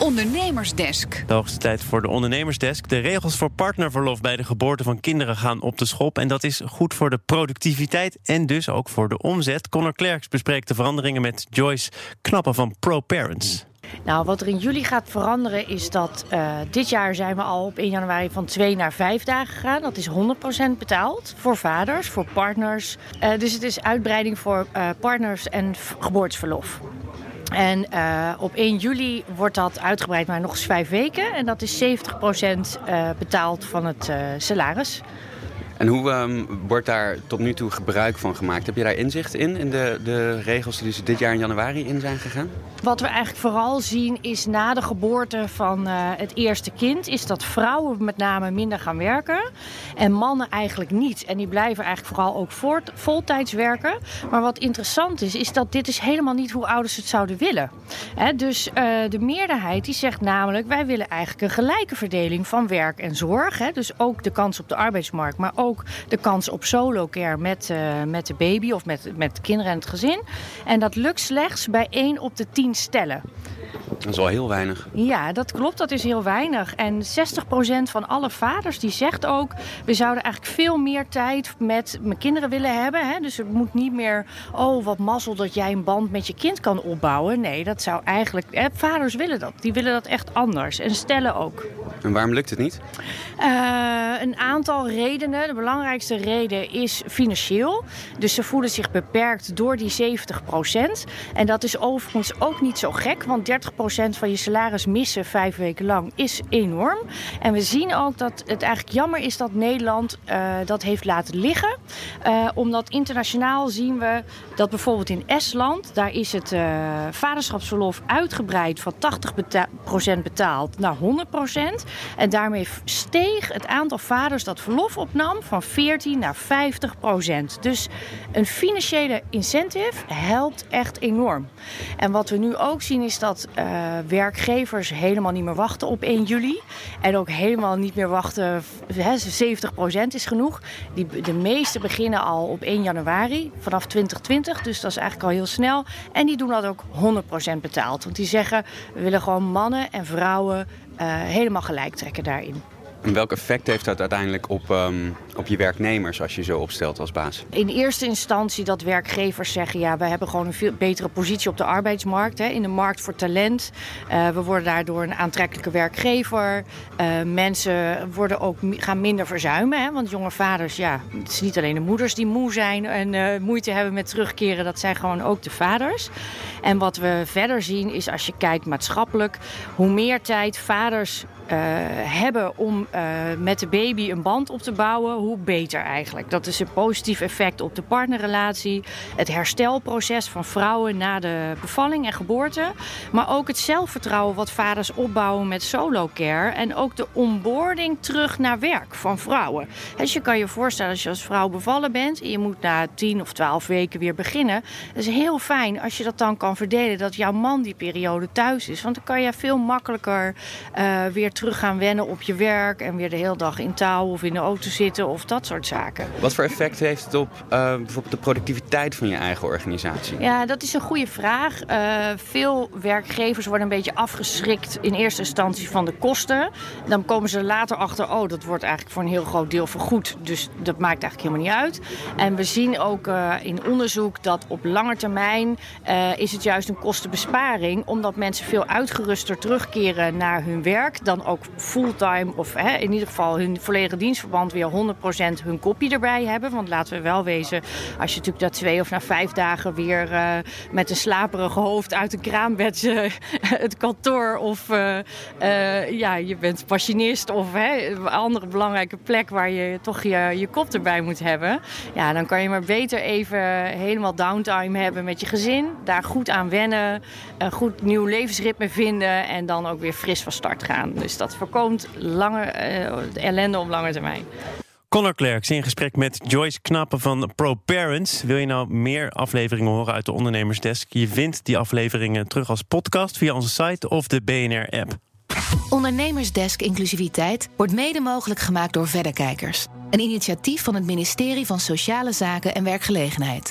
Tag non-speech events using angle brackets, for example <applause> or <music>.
Ondernemersdesk. De hoogste tijd voor de ondernemersdesk. De regels voor partnerverlof bij de geboorte van kinderen gaan op de schop. En dat is goed voor de productiviteit en dus ook voor de omzet. Connor Klerks bespreekt de veranderingen met Joyce Knappen van ProParents. Nou, wat er in juli gaat veranderen is dat uh, dit jaar zijn we al op 1 januari van 2 naar 5 dagen gegaan. Dat is 100% betaald voor vaders, voor partners. Uh, dus het is uitbreiding voor uh, partners en geboorteverlof. En uh, op 1 juli wordt dat uitgebreid naar nog eens vijf weken. En dat is 70% uh, betaald van het uh, salaris. En hoe um, wordt daar tot nu toe gebruik van gemaakt? Heb je daar inzicht in, in de, de regels die dus dit jaar in januari in zijn gegaan? Wat we eigenlijk vooral zien is na de geboorte van uh, het eerste kind... is dat vrouwen met name minder gaan werken en mannen eigenlijk niet. En die blijven eigenlijk vooral ook voort, voltijds werken. Maar wat interessant is, is dat dit is helemaal niet hoe ouders het zouden willen. Dus uh, de meerderheid die zegt namelijk... wij willen eigenlijk een gelijke verdeling van werk en zorg. Dus ook de kans op de arbeidsmarkt, maar ook de kans op solo care met, uh, met de baby of met, met kinderen en het gezin. En dat lukt slechts bij 1 op de 10 stellen. Dat is wel heel weinig. Ja, dat klopt. Dat is heel weinig. En 60% van alle vaders die zegt ook... we zouden eigenlijk veel meer tijd met mijn kinderen willen hebben. Hè? Dus het moet niet meer... oh, wat mazzel dat jij een band met je kind kan opbouwen. Nee, dat zou eigenlijk... Hè, vaders willen dat. Die willen dat echt anders. En stellen ook. En waarom lukt het niet? Uh, een aantal redenen. De belangrijkste reden is financieel. Dus ze voelen zich beperkt door die 70%. En dat is overigens ook niet zo gek. Want 30% van je salaris missen vijf weken lang is enorm. En we zien ook dat het eigenlijk jammer is dat Nederland uh, dat heeft laten liggen. Uh, omdat internationaal zien we dat bijvoorbeeld in Estland... daar is het vaderschapsverlof uitgebreid van 80% beta betaald naar 100%. En daarmee steeg het aantal vaders dat verlof opnam van 14 naar 50%. Dus een financiële incentive helpt echt enorm. En wat we nu ook zien is dat uh, werkgevers helemaal niet meer wachten op 1 juli. En ook helemaal niet meer wachten, hè, 70% is genoeg. Die, de meeste beginnen al op 1 januari vanaf 2020. Dus dat is eigenlijk al heel snel. En die doen dat ook 100% betaald. Want die zeggen, we willen gewoon mannen en vrouwen helemaal gelijk trekken daarin. En welk effect heeft dat uiteindelijk op, um, op je werknemers als je zo opstelt als baas? In eerste instantie dat werkgevers zeggen... ja, we hebben gewoon een veel betere positie op de arbeidsmarkt. Hè, in de markt voor talent. Uh, we worden daardoor een aantrekkelijke werkgever. Uh, mensen worden ook, gaan minder verzuimen. Hè, want jonge vaders, ja, het is niet alleen de moeders die moe zijn... en uh, moeite hebben met terugkeren. Dat zijn gewoon ook de vaders. En wat we verder zien is als je kijkt maatschappelijk... hoe meer tijd vaders hebben om met de baby een band op te bouwen, hoe beter eigenlijk. Dat is een positief effect op de partnerrelatie, het herstelproces van vrouwen na de bevalling en geboorte, maar ook het zelfvertrouwen wat vaders opbouwen met solo care en ook de onboarding terug naar werk van vrouwen. Dus je kan je voorstellen als je als vrouw bevallen bent en je moet na 10 of 12 weken weer beginnen. Het is heel fijn als je dat dan kan verdelen, dat jouw man die periode thuis is, want dan kan je veel makkelijker uh, weer terug gaan wennen op je werk en weer de hele dag in touw of in de auto zitten of dat soort zaken. Wat voor effect heeft het op uh, bijvoorbeeld de productiviteit van je eigen organisatie? Ja, dat is een goede vraag. Uh, veel werkgevers worden een beetje afgeschrikt in eerste instantie van de kosten. Dan komen ze later achter, oh, dat wordt eigenlijk voor een heel groot deel vergoed. Dus dat maakt eigenlijk helemaal niet uit. En we zien ook uh, in onderzoek dat op lange termijn is het juist een kostenbesparing, omdat mensen veel uitgeruster terugkeren naar hun werk dan ook fulltime of hè, in ieder geval hun volledige dienstverband weer 100% hun kopie erbij hebben. Want laten we wel wezen, als je natuurlijk dat twee of na vijf dagen weer uh, met een slaperige hoofd uit een kraambed uh, <laughs> het kantoor of uh, ja, je bent machinist of hè, een andere belangrijke plek waar je toch je, je kop erbij moet hebben. Ja, dan kan je maar beter even helemaal downtime hebben met je gezin. Daar goed aan wennen, een goed nieuw levensritme vinden en dan ook weer fris van start gaan. Dus dat voorkomt ellende op lange termijn. Connor Klerks in gesprek met Joyce Knappen van ProParents. Wil je nou meer afleveringen horen uit de Ondernemersdesk? Je vindt die afleveringen terug als podcast via onze site of de BNR-app. Ondernemersdesk Inclusiviteit wordt mede mogelijk gemaakt door Verderkijkers. Een initiatief van het ministerie van Sociale Zaken en Werkgelegenheid.